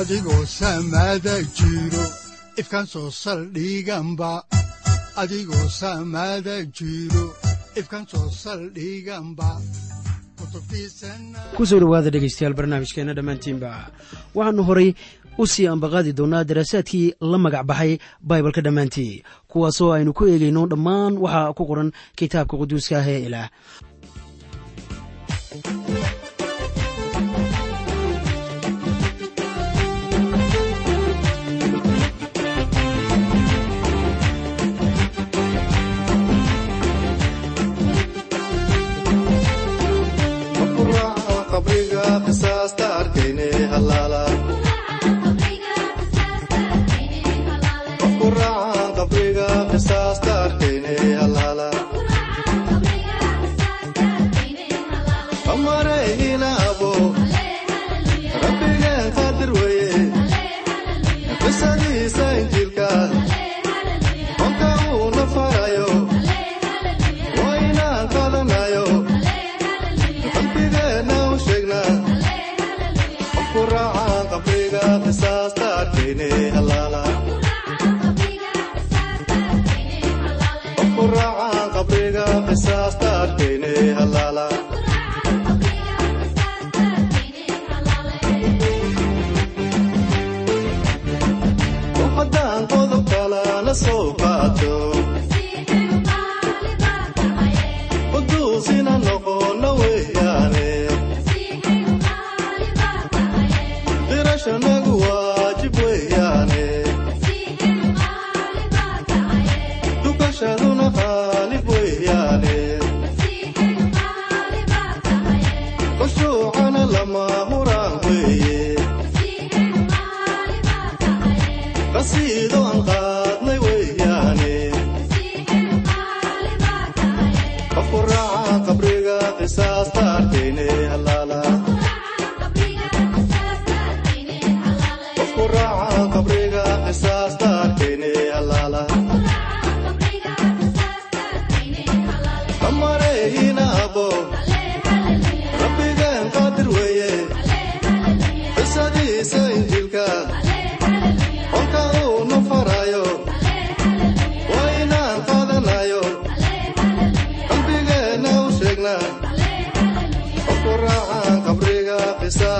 adigoo samaada jiro ifkaan soo saldhiganba adigoo samaada jiro ifkaan soo saldhiganba ku soo dhowaada dhegaystayaal barnaamijkeenna dhammaantiinba. Waxaannu horay u sii ambaqaadi doonnaa daraasaadkii la magac baxay baibalka dhammaantii. Kuwaasoo aynu ku eegayno dhammaan waxa ku qoran kitaabka quduuska ah ee ilaah la la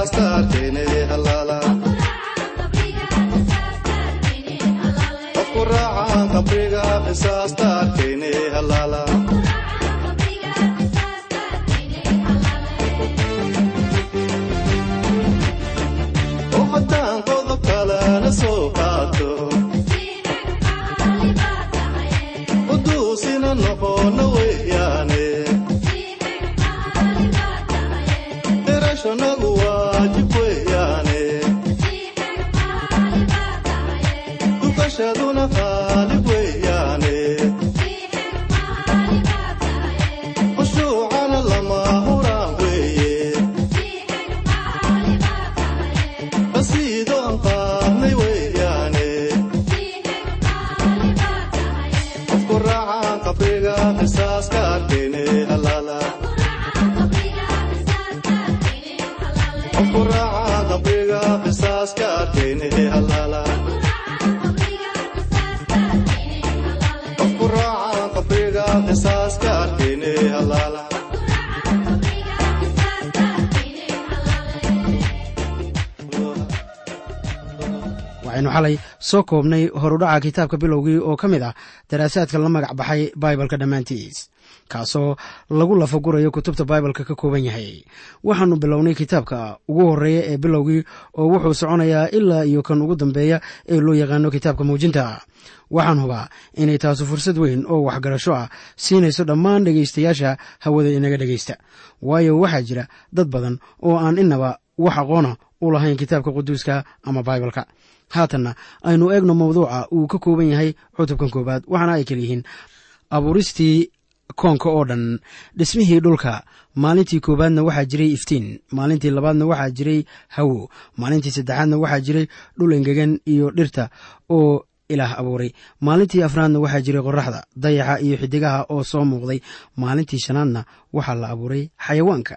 aaarkn qofku raaca dambiga qisaaska arkayne halaala waxaynu xalay soo koobnay horudhaca kitaabka bilowgii oo ka mid ah daraasaadka la magac baxay baibalka dhammaantiis kaasoo lagu lafagurayo kutubta baibalka ka kooban yahay. Waxaannu bilownay kitaabka ugu horreeya ee bilowgii oo wuxuu soconayaa ilaa iyo kan ugu dambeeya ee loo yaqaano kitaabka muujinta. Waxaan hubaa inay taasu fursad weyn oo waxgarasho ah siinayso dhammaan dhegaystayaasha hawada inaga dhegaysta. Waayo waxaa jira dad badan oo aan inaba wax aqoona u lahayn kitaabka quduuska ama baibalka haatanna aynu eegno mawduuca uu ka kooban yahay cutubkan koowaad waxaana ay kaliyihiin abuuristii koonka oo dhan dhismihii dhulka maalintii koowaadna waxaa jiray iftiin maalintii labaadna waxaa jiray hawo maalintii saddexaadna waxaa jiray dhul engegan iyo dhirta oo ilaah abuuray maalintii afraadna waxaa jiray qoraxda dayaxa iyo xidigaha oo soo muuqday maalintii shanaadna waxaa la abuuray xayawaanka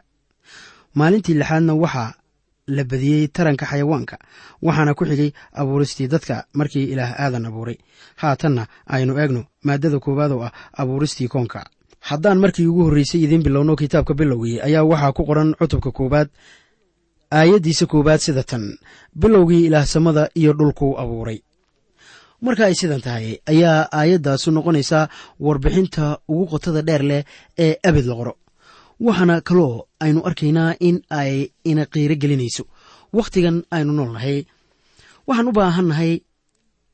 maalintii lixaadna waxaa la badiyey taranka xayawaanka waxaana ku xigay abuuristii dadka markii ilaah aadan abuuray. Haatanna aynu eegno maadada koowaad oo ah abuuristii koonka haddaan markii ugu horreysay idiin bilowno kitaabka bilowgii ayaa waxaa ku qoran cutubka koowaad aayaddiisa koowaad sida tan bilowgii ilaah samada iyo dhulkuu abuuray. Marka ay sidan tahay ayaa aayaddaasu noqonaysaa warbixinta ugu qotada dheer leh ee abid la qoro waxaana kaloo aynu arkaynaa in ay ina qiiro gelinayso. Wakhtigan aynu nool nahay waxaan u baahannahay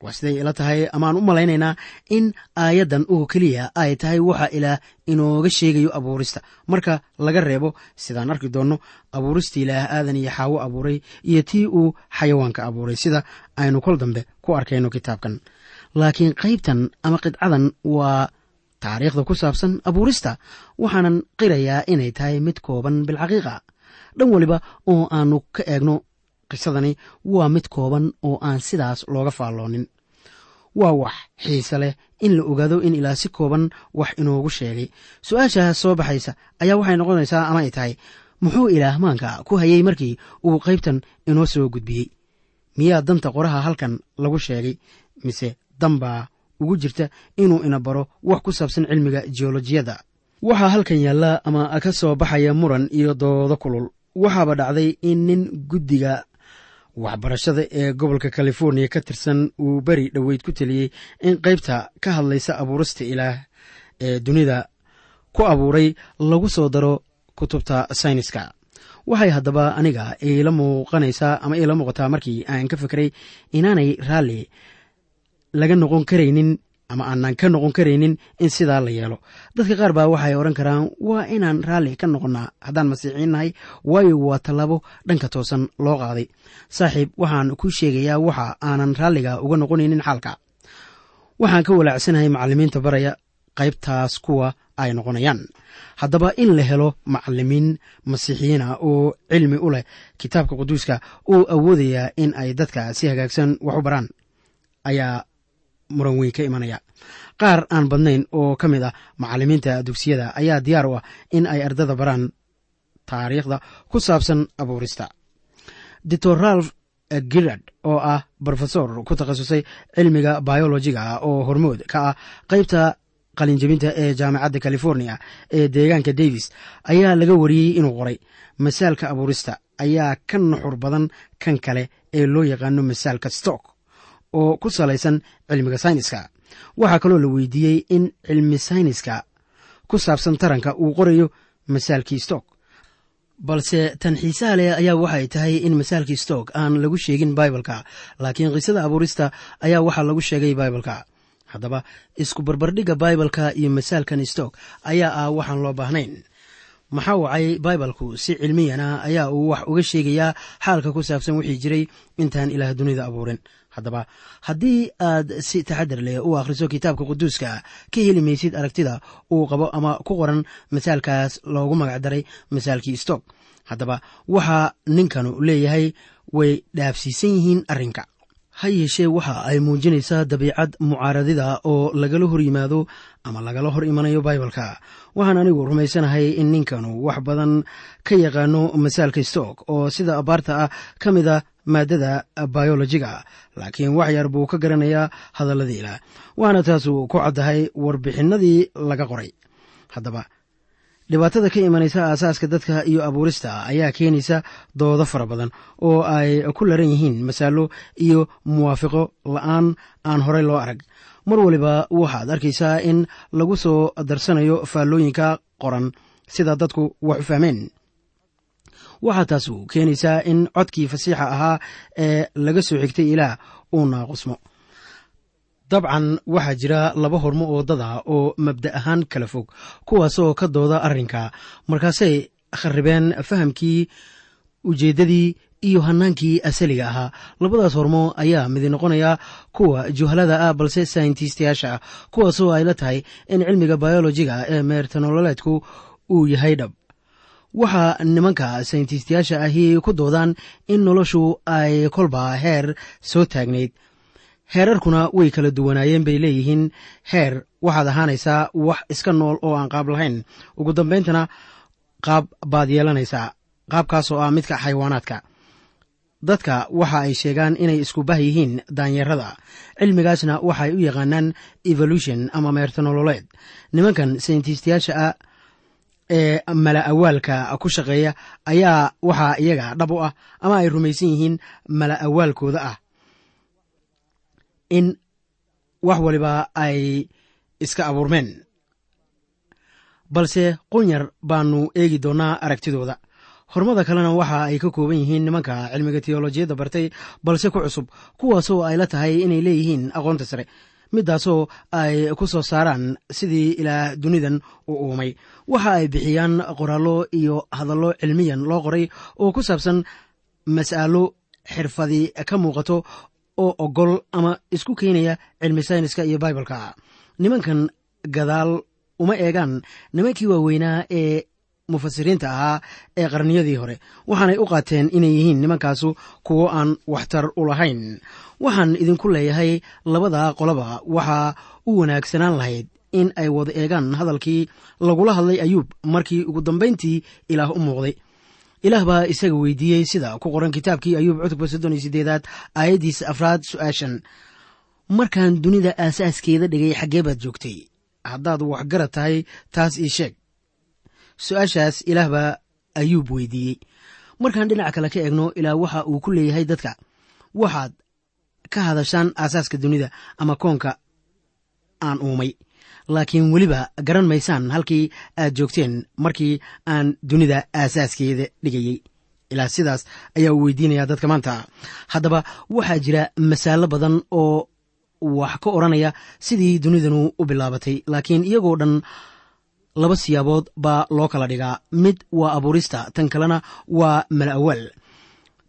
waa siday ila tahay amaaan u malaynaynaa in aayaddan oo keliya ay tahay waxa ilaah inooga sheegayo abuurista. Marka laga reebo sidaan arki doonno abuurista ilaah aadan iyo xaawo abuuray iyo tii uu xayawaanka abuuray. Sida aynu kol dambe ku arkayno kitaabkan. Laakiin qaybtan ama qidcadan waa taariikhda ku saabsan abuurista waxaanan qirayaa inay tahay mid kooban bilxaqiiqa dhan waliba oo aanu ka eegno qisadani waa mid kooban oo aan sidaas looga faalloonin. Waa wax xiise leh in la ogaado in ilaah si kooban wax inoogu sheegay. Su'aashaas soo baxaysa ayaa waxay noqonaysaa ama ay tahay muxuu ilaah maanka ku hayay markii uu qaybtan inoo soo gudbiyey? Miyaa danta qoraha halkan lagu sheegay? Mise danbaa ugu jirta inuu ina baro wax ku saabsan cilmiga jeolojiyada waxaa halkan yaalla ama ka soo baxaya muran iyo doodo kulul. Waxaaba dhacday in nin guddiga waxbarashada ee gobolka californiya ka tirsan uu beri dhoweyd ku teliyey in qaybta ka hadlaysa abuurista ilaah ee dunida ku abuuray lagu soo daro kutubta sayniska. Waxay haddaba aniga iila muuqanaysaa ama iila muuqataa markii aan ka fikray inaanay raalli laga noqon karaynin ama aanan ka noqon karaynin in sidaa la yeelo. Dadka qaar baa waxay odhan karaan waa inaan raalli ka noqonnaa haddaan masiixiin nahay waayo waa tallaabo dhanka toosan loo qaaday. Saaxiib waxaan ku sheegayaa waxa aanan raalliga uga noqonaynin xaalka. Waxaan ka walaacsanahay macallimiinta baraya qaybtaas kuwa ay noqonayaan. Haddaba in la helo macallimiin masiixiyiin ah oo cilmi u leh kitaabka quduuska oo awoodayaa in ay dadka si hagaagsan wax u baraan ayaa muran weyn ka imanaya. Qaar aan badnayn oo ka mid ah macallimiinta dugsiyada ayaa diyaar u ah in ay ardada baraan taariikhda ku saabsan abuurista. Doctor ralph girard oo ah brofesor ku takhasusay cilmiga biolojiga oo hormood ka ah qaybta qalinjabinta ee jaamacadda california ee deegaanka davis ayaa laga wariyey inuu qoray. Masaalka abuurista ayaa ka nuxur badan kan kale ee loo yaqaano masaalka stock oo ku salaysan cilmiga sayniska. Waxaa kaloo la weydiiyey in cilmi sayniska ku saabsan taranka uu qorayo masaalkii stock. Balse tan xiisaha leh ayaa waxay tahay in masaalkii stock aan lagu sheegin baibalka laakiin qisada abuurista ayaa waxaa lagu sheegay baibalka haddaba isku barbardhigga baibalka iyo masaalkan stock ayaa ah waxaan loo baahnayn. Maxaa wacay baibalku si cilmiyana ayaa uu wax uga sheegayaa xaalka ku saabsan wixii jiray intaan ilaah dunida abuurin haddaba. Haddii aad si taxadar leh u akhriso kitaabka quduuska ka heli maysid aragtida uu qabo ama ku qoran masaalkaas loogu magacdaray masaalkii stock. Haddaba waxaa ninkanu leeyahay way dhaafsiisan yihiin arrinka. Ha yeeshee waxa ay muujinaysaa dabiicad mucaaradida oo lagala hor yimaado ama lagala hor imanayo baibalka. Waxaan anigu rumaysanahay in ninkanu wax badan ka yaqaano masaalka stock oo sida abaarta ah ka mid a maadada biolojiga laakiin wax yar buu ka garanayaa hadalladii ilaah waxaana taasu ku caddahay warbixinadii laga qoray. Haddaba dhibaatada ka imanaysa aasaaska dadka iyo abuurista ayaa keenaysa doodo fara badan oo ay ku laran yihiin masaalo iyo muwaafiqo la'aan aan horey loo arag. Mar waliba waxaad arkaysaa in lagu soo darsanayo faallooyinka qoran sida dadku wax u fahmeen waxaa taasu keenaysaa in codkii fasiixa ahaa ee laga soo xigtay ilaah uu naaqusmo. Dabcan waxaa jira laba hormo oo dada oo mabda ahaan kala fog kuwaasoo ka dooda arrinka. Markaasay kharribeen fahamkii ujeeddadii iyo hannaankii asaliga ahaa. Labadaas hormo ayaa midi noqonaya kuwa juhalada ah balse sayintiistayaasha ah kuwaasoo ay la tahay in cilmiga bayolojiga ee meertanololeedku uu yahay dhab waxaa nimanka sayintiistayaasha ahi ku doodaan in noloshu ay kolba heer soo taagnayd. Heerarkuna way kala duwanaayeen bay leeyihiin. Heer waxaad ahaanaysaa wax iska nool oo aan qaab lahayn. Ugu dambayntana qaab baad yeelanaysaa. Qaabkaasoo ah midka xayawaanaadka. Dadka waxa ay sheegaan inay isku bah yihiin daanyarada cilmigaasna waxay u yaqaanaan evolution ama meertanololeed nimankan sayintiistayaasha ah ee mala awaalka ku shaqeeya ayaa waxaa iyaga dhab u ah ama ay rumaysan yihiin mala awaalkooda ah. In wax waliba ay iska abuurmeen. Balse qunyar baanu eegi doonnaa aragtidooda. Hormada kalena waxa ay ka kooban yihiin nimanka cilmiga teolojiyadda bartay balse ku cusub kuwaasoo ay la tahay inay leeyihiin aqoonta sare midaasoo ay ku soo saaraan sidii ilaah dunidan u uumay. Waxa ay bixiyaan qoraallo iyo hadallo cilmiyan loo qoray oo ku saabsan mas'alo xirfadi ka muuqato oo ogol ama isku keenaya cilmi sayniska iyo baibalka. Nimankan gadaal uma eegaan. Nimankii waaweynaa ee mufasiriinta ahaa ee qarniyadii hore. Waxaanay u qaateen inay yihiin nimankaasu kuwo aan waxtar u lahayn. Waxaan idinku leeyahay labada qoloba waxaa u wanaagsanaan lahayd in ay wada eegaan hadalkii lagula hadlay ayuub markii ugu dambayntii ilaah u muuqday. Ilaah baa isaga weydiiyey sida ku qoran kitaabkii ayuub cutubka soddon iyo sideedaad aayaddiisa afraad su'aashan. Markaan dunida aasaaskeeda dhigay xaggee baad joogtay. Haddaad waxgarad tahay taas ii sheeg su'aashaas ilaah baa ayuub weydiiyey. Markaan dhinac kale ka eegno ilaah waxa uu ku leeyahay dadka waxaad ka hadashaan aasaaska dunida ama koonka aan uumay. Laakiin weliba garan maysaan halkii aad joogteen markii aan dunida aasaaskeeda dhigayey. Ilaa sidaas ayaa uu weydiinaya dadka maanta. Haddaba waxaa jira masaalo badan oo wax ka odhanaya sidii dunidanu u bilaabatay. Laakiin iyagoo dhan laba siyaabood baa loo kala dhigaa. Mid waa abuurista tan kalena waa mala awaal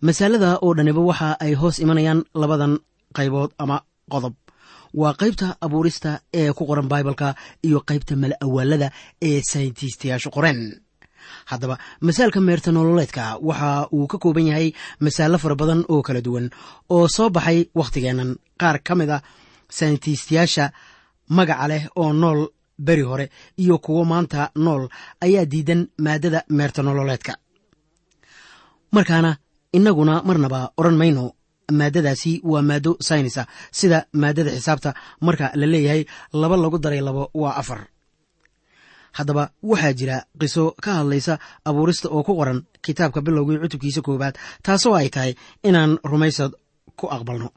masaalada oo dhaniba waxa ay hoos imanayaan labadan qaybood ama qodob. Waa qaybta abuurista ee ku qoran baibalka iyo qaybta mala awaalada ee sayintiistayaashu qoreen. Haddaba masaalka meerta nololeedka waxa uu ka kooban yahay masaalo fara badan oo kala duwan oo soo baxay wakhtigeennan qaar ka mid a sayintiistayaasha magaca leh oo nool beri hore iyo kuwo maanta nool ayaa diidan maaddada meerta nololeedka. Markaana innaguna marnaba odhan mayno maaddadaasi waa maaddo saynisa sida maaddada xisaabta marka la leeyahay laba lagu daray labo waa afar. Haddaba waxaa jira qiso ka hadlaysa abuurista oo ku qoran kitaabka bilowgii cutubkiisa koowaad taasoo ay tahay inaan rumaysad ku aqbalno.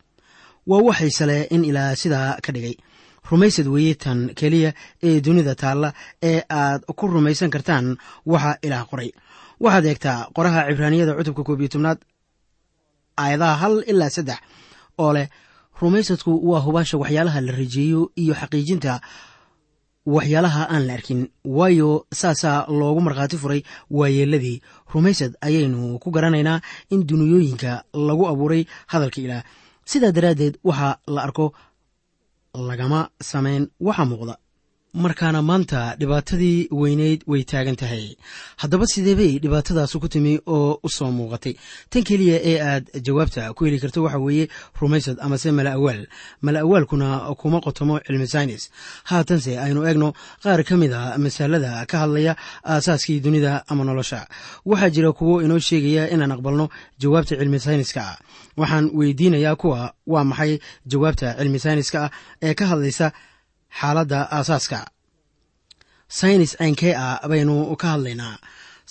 Waa waxayse leh in ilaa sidaa ka dhigay rumaysad weeye tan keliya ee dunida taalla ee aad ku rumaysan kartaan waxa ilaah qoray. Waxaad eegtaa qoraha cibraaniyada cutubka koob iyo tobnaad aayadaha hal ilaa saddex oo leh rumaysadku waa hubaasha waxyaalaha la rajeeyo iyo xaqiijinta waxyaalaha aan la arkin. Waayo saasaa loogu markhaati furay waayeeladii rumaysad ayaynu ku garanaynaa in duniyooyinka lagu abuuray hadalka ilaah. Sidaa daraaddeed waxa la arko lagama samayn waxa muuqda markaana maanta dhibaatadii weyneyd way taagan tahay. Haddaba sidee bay dhibaatadaasu ku timi oo u soo muuqatay? Tan keliya ee aad jawaabta ku heli karto waxa weeye rumaysad amase mala awaal. Mala awaalkuna kuma qotomo cilmi saynis haatanse aynu eegno qaar ka mid a masaalada ka hadlaya aasaaskii dunida ama nolosha. Waxaa jira kuwo inoo sheegaya inaan aqbalno jawaabta cilmi sayniska ah waxaan weydiinayaa kuwa waa maxay jawaabta cilmi sayniska ah ee ka hadlaysa xaaladda aasaaska. Saynis caynkee ah baynu ka hadlaynaa.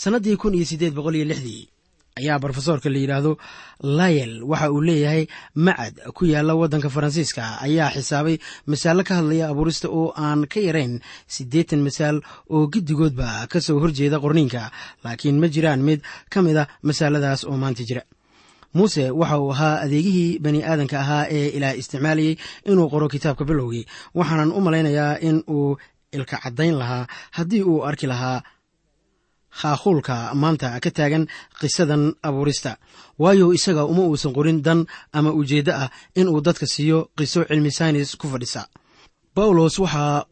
Sannaddii kun iyo siddeed boqol iyo lixdii ayaa brofesoorka la yidhaahdo layel waxa uu leeyahay macad ku yaalla waddanka faransiiska ayaa xisaabay masaalo ka hadlaya abuurista oo aan ka yarayn siddeetan masaal oo giddigoodba ka soo horjeeda qorniinka laakiin ma jiraan mid ka mid a masaaladaas oo maanta jira muuse waxa uu ahaa adeegihii bani aadanka ahaa ee ilaah isticmaalayey inuu qoro kitaabka bilowgii. Waxaanan u malaynayaa in uu ilka caddayn lahaa haddii uu arki lahaa khaakuulka maanta ka taagan qisadan abuurista. Waayo isaga uma uusan qorin dan ama ujeeddo ah in uu dadka siiyo qiso cilmi saynis ku fadhisa. Bawlos waxa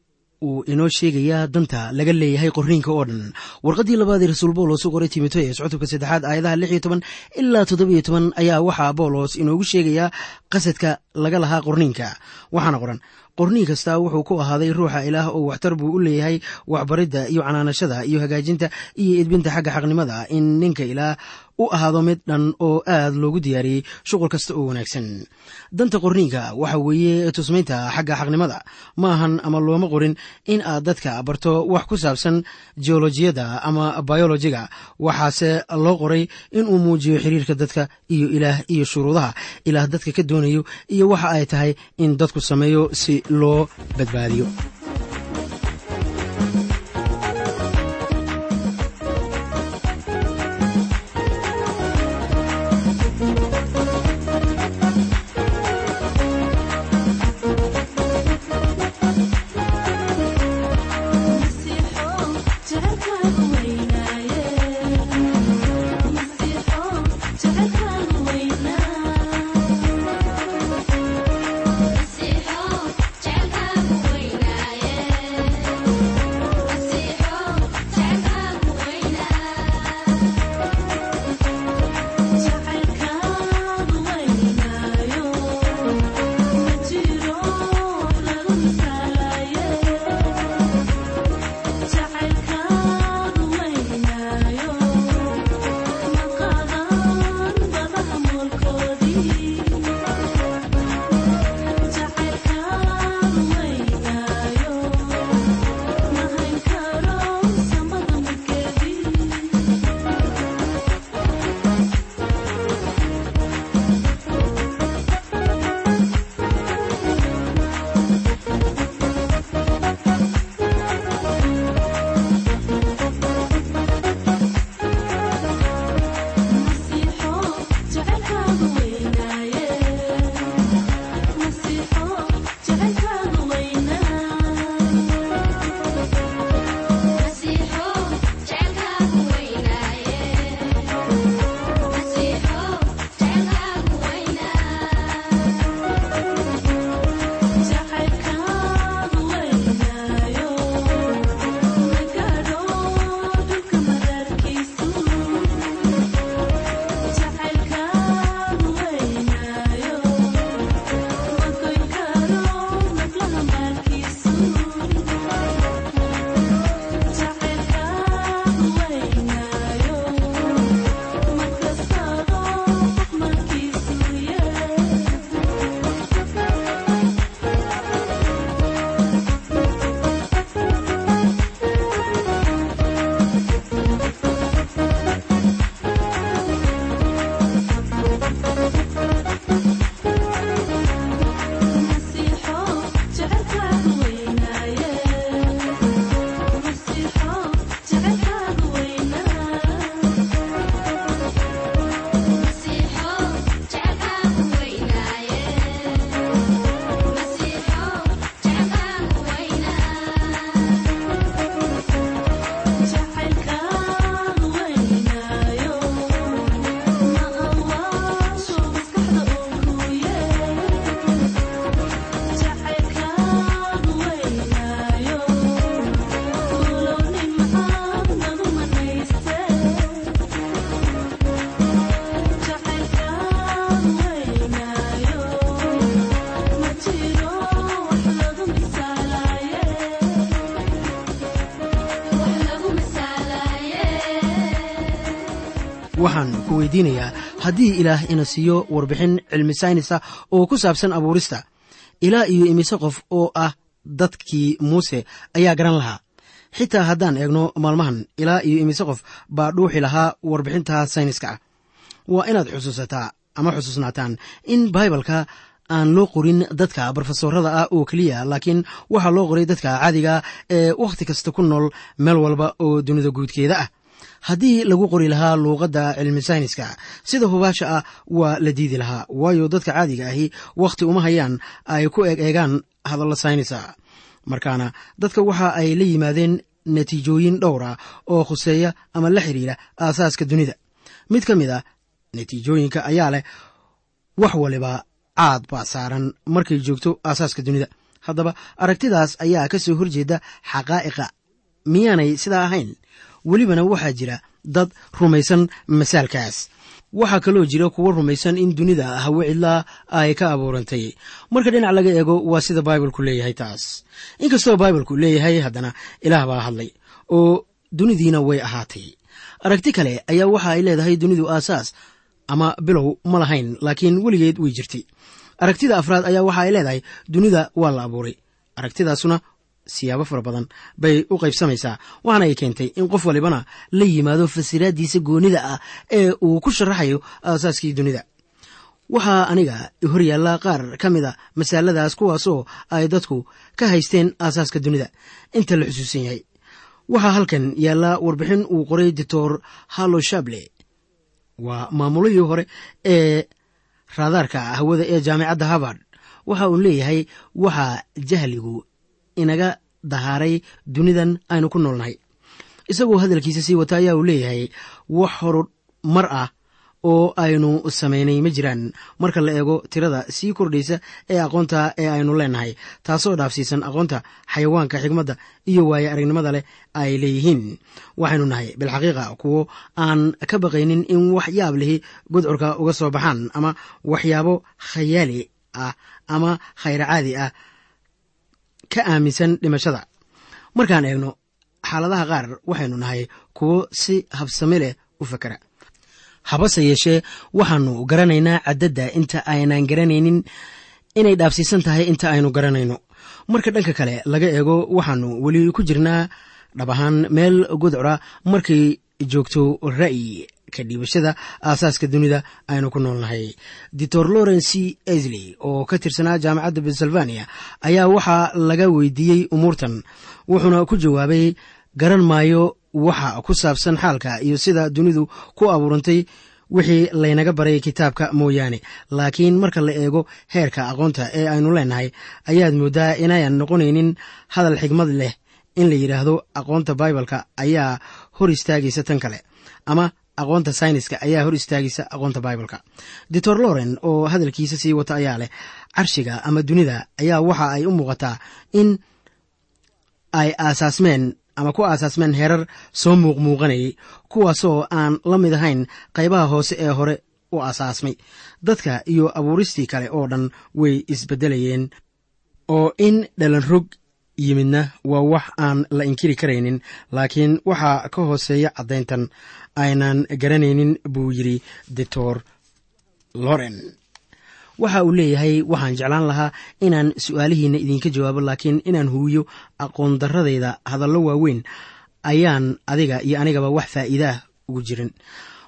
uu inoo sheegayaa danta laga leeyahay qorniinka oo dhan. Warqaddii labaadii rasuul bawlos u qoray timotees cutubka saddexaad aayadaha lix iyo toban ilaa toddobiyo toban ayaa waxaa bawlos inoogu sheegayaa qasadka laga lahaa qorniinka waxaana qoran qorniin kasta wuxuu ku ahaaday ruuxa ilaah oo waxtar buu u leeyahay waxbaridda iyo canaanashada iyo hagaajinta iyo edbinta xagga xaqnimada in ninka ilaah u ahaado mid dhan oo aad loogu diyaariyey shuqul kasta oo wanaagsan. Danta qorniinka waxa weeye tusmaynta xagga xaqnimada. Ma ahan ama looma qorin in aad dadka barto wax ku saabsan geolojiyada ama biolojiga. Waxaase loo qoray inuu muujiyo xiriirka dadka iyo ilaah iyo shuruudaha. Ilaah dadka ka doonayo iyo waxa ay tahay in dadku sameeyo si loo badbaadiyo weydiinayaa haddii ilaah ina siiyo warbixin cilmi saynisa oo ku saabsan abuurista ilaa iyo imise qof oo ah dadkii muuse ayaa garan lahaa. Xitaa haddaan eegno maalmahan ilaa iyo imise qof baa dhuuxi lahaa warbixinta sayniska ah. Waa inaad xusuusataa ama xusuusnaataan in baibalka aan loo qorin dadka brofesorada ah oo keliya laakiin waxaa loo qoray dadka caadiga ee wakhti kasta ku nool meel walba oo dunida guudkeeda ah haddii lagu qori lahaa luuqadda cilmi sayniska sida hubaasha ah waa la diidi lahaa waayo dadka caadiga ahi wakhti uma hayaan ay ku eeg eegaan hadallo saynisa markaana dadka waxa ay la yimaadeen natiijooyin dhowr ah oo khuseeya ama la xiriira aasaaska dunida. Mid ka mid a natiijooyinka ayaa leh wax waliba caad baa saaran markay joogto aasaaska dunida. Haddaba aragtidaas ayaa ka soo horjeeda xaqaa'iqa miyaanay sidaa ahayn welibana waxaa jira dad rumaysan masaalkaas. Waxaa kaloo jira kuwo rumaysan in dunida hawe cidlaa ay ka abuurantay. Marka dhinac laga eego waa sida baibalku leeyahay taas. Inkastoo baibalku leeyahay haddana ilaah baa hadlay oo dunidiina way ahaatay. Aragti kale ayaa waxa ay leedahay dunidu aasaas ama bilow ma lahayn laakiin weligeed way jirtay. Aragtida afraad ayaa waxa ay leedahay dunida waa la abuuray. Aragtidaasuna siyaabo fara badan bay u qaybsamaysaa. Waxaana ay keentay in qof walibana la yimaado fasiraaddiisa goonida ah ee uu ku sharaxayo aasaaskii dunida. Waxaa aniga hor yaalla qaar ka mid a masaaladaas kuwaasoo ay dadku ka haysteen aasaaska dunida. Inta la xusuusan yahay waxaa halkan yaalla warbixin uu qoray doctor hallo shable waa maamulihii hore ee raadaarka hawada ee jaamicadda harvard. Waxa uu leeyahay waxaa jahligu inaga dahaaray dunidan aynu ku noolnahay. Isagoo hadalkiisa sii wata ayaa uu leeyahay wax horu mar ah oo aynu samaynay ma jiraan. Marka la eego tirada sii kordhaysa ee aqoonta ee aynu leenahay taasoo dhaafsiisan aqoonta xayawaanka xigmadda iyo waaye aragnimada leh ay leeyihiin. Waxaynu nahay bilxaqiiqa kuwo aan ka baqaynin in wax yaab lihi gudcurka uga soo baxaan ama waxyaabo khayaali ah ama khayra caadi ah ka aaminsan dhimashada. Markaan eegno xaaladaha qaar waxaynu nahay kuwo si habsame leh u fakera habase yeeshee waxaanu garanaynaa caddadda inta aynaan garanaynin inay dhaafsiisan tahay inta aynu garanayno. Marka dhanka kale laga eego waxaanu weli ku jirnaa dhab ahaan meel gudcura markay joogto ra'yi ka dhiibashada aasaaska dunida aynu ku noolnahay. Doctor lawrence esley oo ka tirsanaa jaamacadda pennsylvania ayaa waxaa laga weydiiyey umuurtan wuxuuna ku jawaabay garan maayo waxa ku saabsan xaalka iyo sida dunidu ku abuurantay wixii laynaga baray kitaabka mooyaane. Laakiin marka la eego heerka aqoonta ee aynu leenahay ayaad mooddaa inayan noqonaynin hadal xigmad leh in la yidhaahdo aqoonta baibalka ayaa hor istaagaysa tan kale. Ama aqoonta sayniska ayaa hor istaagaysa aqoonta baibalka doctor loren oo hadalkiisa sii wata ayaa leh carshiga ama dunida ayaa waxa ay u muuqataa in ay aasaasmeen ama ku aasaasmeen heerar soo muuqmuuqanayay kuwaasoo aan la mid ahayn qaybaha hoose ee hore u aasaasmay. Dadka iyo abuuristii kale oo dhan way isbeddelayeen oo in dhalanrog yimidna waa wax aan la inkiri karaynin laakiin waxaa ka hooseeya caddayntan aynan garanaynin buu yidhi doctor loren. Waxa uu leeyahay waxaan jeclaan lahaa inaan su'aalihiinna idinka jawaabo laakiin inaan huwiyo aqoon darradayda hadallo waaweyn ayaan adiga iyo anigaba wax faa'iidaah ugu jirin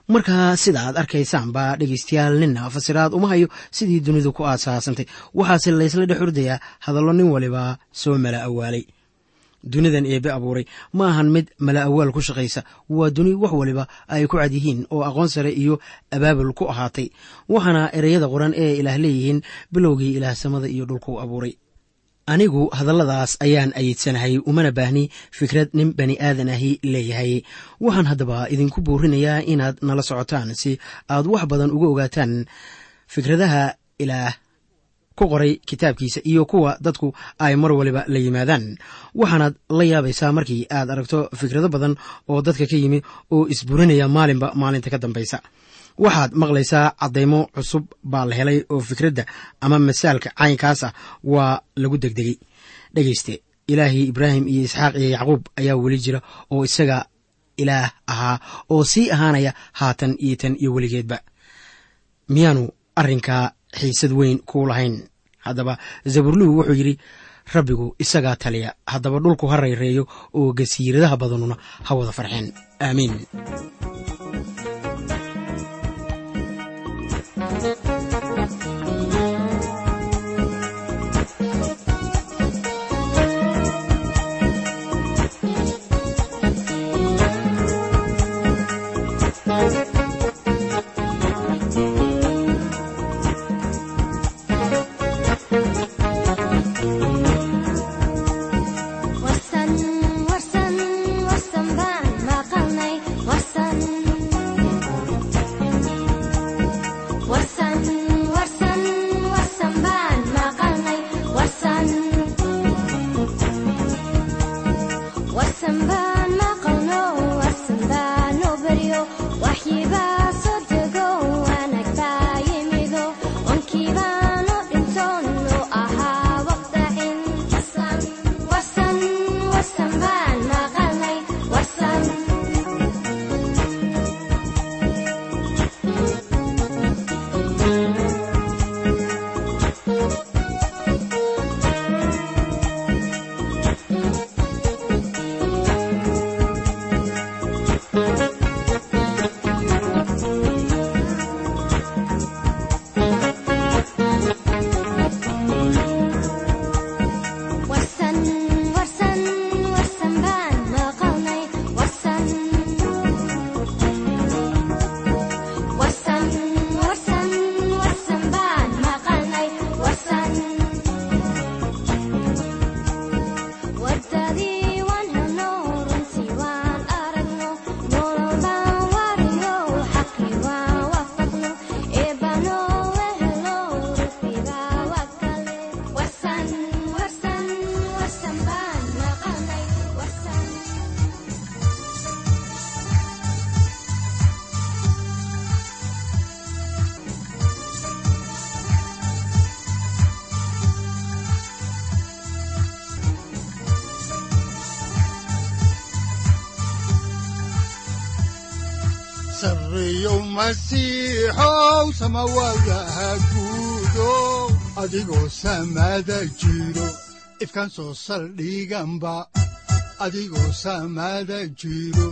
markaa sida aad arkaysaan baa dhegaystayaal ninna fasiraad uma hayo sidii dunidu ku aasaasantay. Waxaase laysla dhex ordayaa hadallo nin waliba soo mala awaalay. Dunidan eebe abuuray. Ma ahan mid mala awaal ku shaqaysa. Waa duni wax waliba ay ku cad yihiin oo aqoon sare iyo abaabul ku ahaatay. Waxaana ereyada qoran ee ilaah leeyihiin bilowgii ilaah samada iyo dhulku abuuray anigu hadalladaas ayaan ayidsanahay umana baahni fikrad nin bani aadan ahi leeyahay. Waxaan haddaba idinku buurinayaa inaad nala socotaan si aad wax badan uga ogaataan fikradaha ilaah ku qoray kitaabkiisa iyo kuwa dadku ay mar waliba la yimaadaan. Waxaanaad la yaabaysaa markii aad aragto fikrado badan oo dadka ka yimi oo isburinaya maalinba maalinta ka dambaysa waxaad maqlaysaa caddaymo cusub baa la helay oo fikradda ama masaalka caynkaas ah waa lagu degdegay. Dhegayste ilaahii ibraahim iyo isxaaq iyo yacquub ayaa weli jira oo isaga ilaah ahaa oo sii ahaanaya haatan iyo tan iyo weligeedba. Miyaanu arrinkaa xiisad weyn kuu lahayn? Haddaba zaburluhu wuxuu yidhi rabbigu isagaa taliya haddaba dhulku ha rayreeyo oo gasiiradaha badanuna ha wada farxeen aamiin masiixow samawadaha guudow adigoo samada jiro ifkaan soo saldhiganba adigoo samada jiro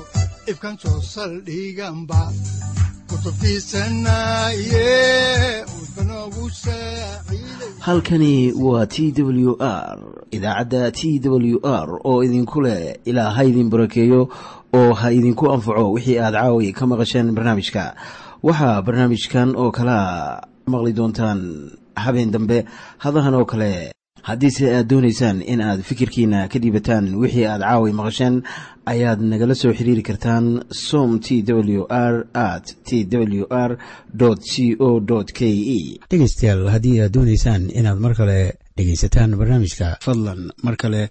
ifkaan soo saldhiganba halkani waa t w r idaacadda t w r oo idinku leh ilaa ha idin barakeeyo oo ha idinku anfaco wixii aad caawi ka maqasheen barnaamijka. Waxaa barnaamijkan oo kalea maqli doontaan habeen dambe hadahan oo kale haddiise aad doonaysaan in aad fikirkiina ka dhiibataan wixii aad caawi maqasheen ayaad nagala soo xiriiri kartaan som t w r at t w r c o k e. Dhegeystayaal haddii aad doonaysaan inaad mar kale dhegaysataan barnaamijka fadlan mar kale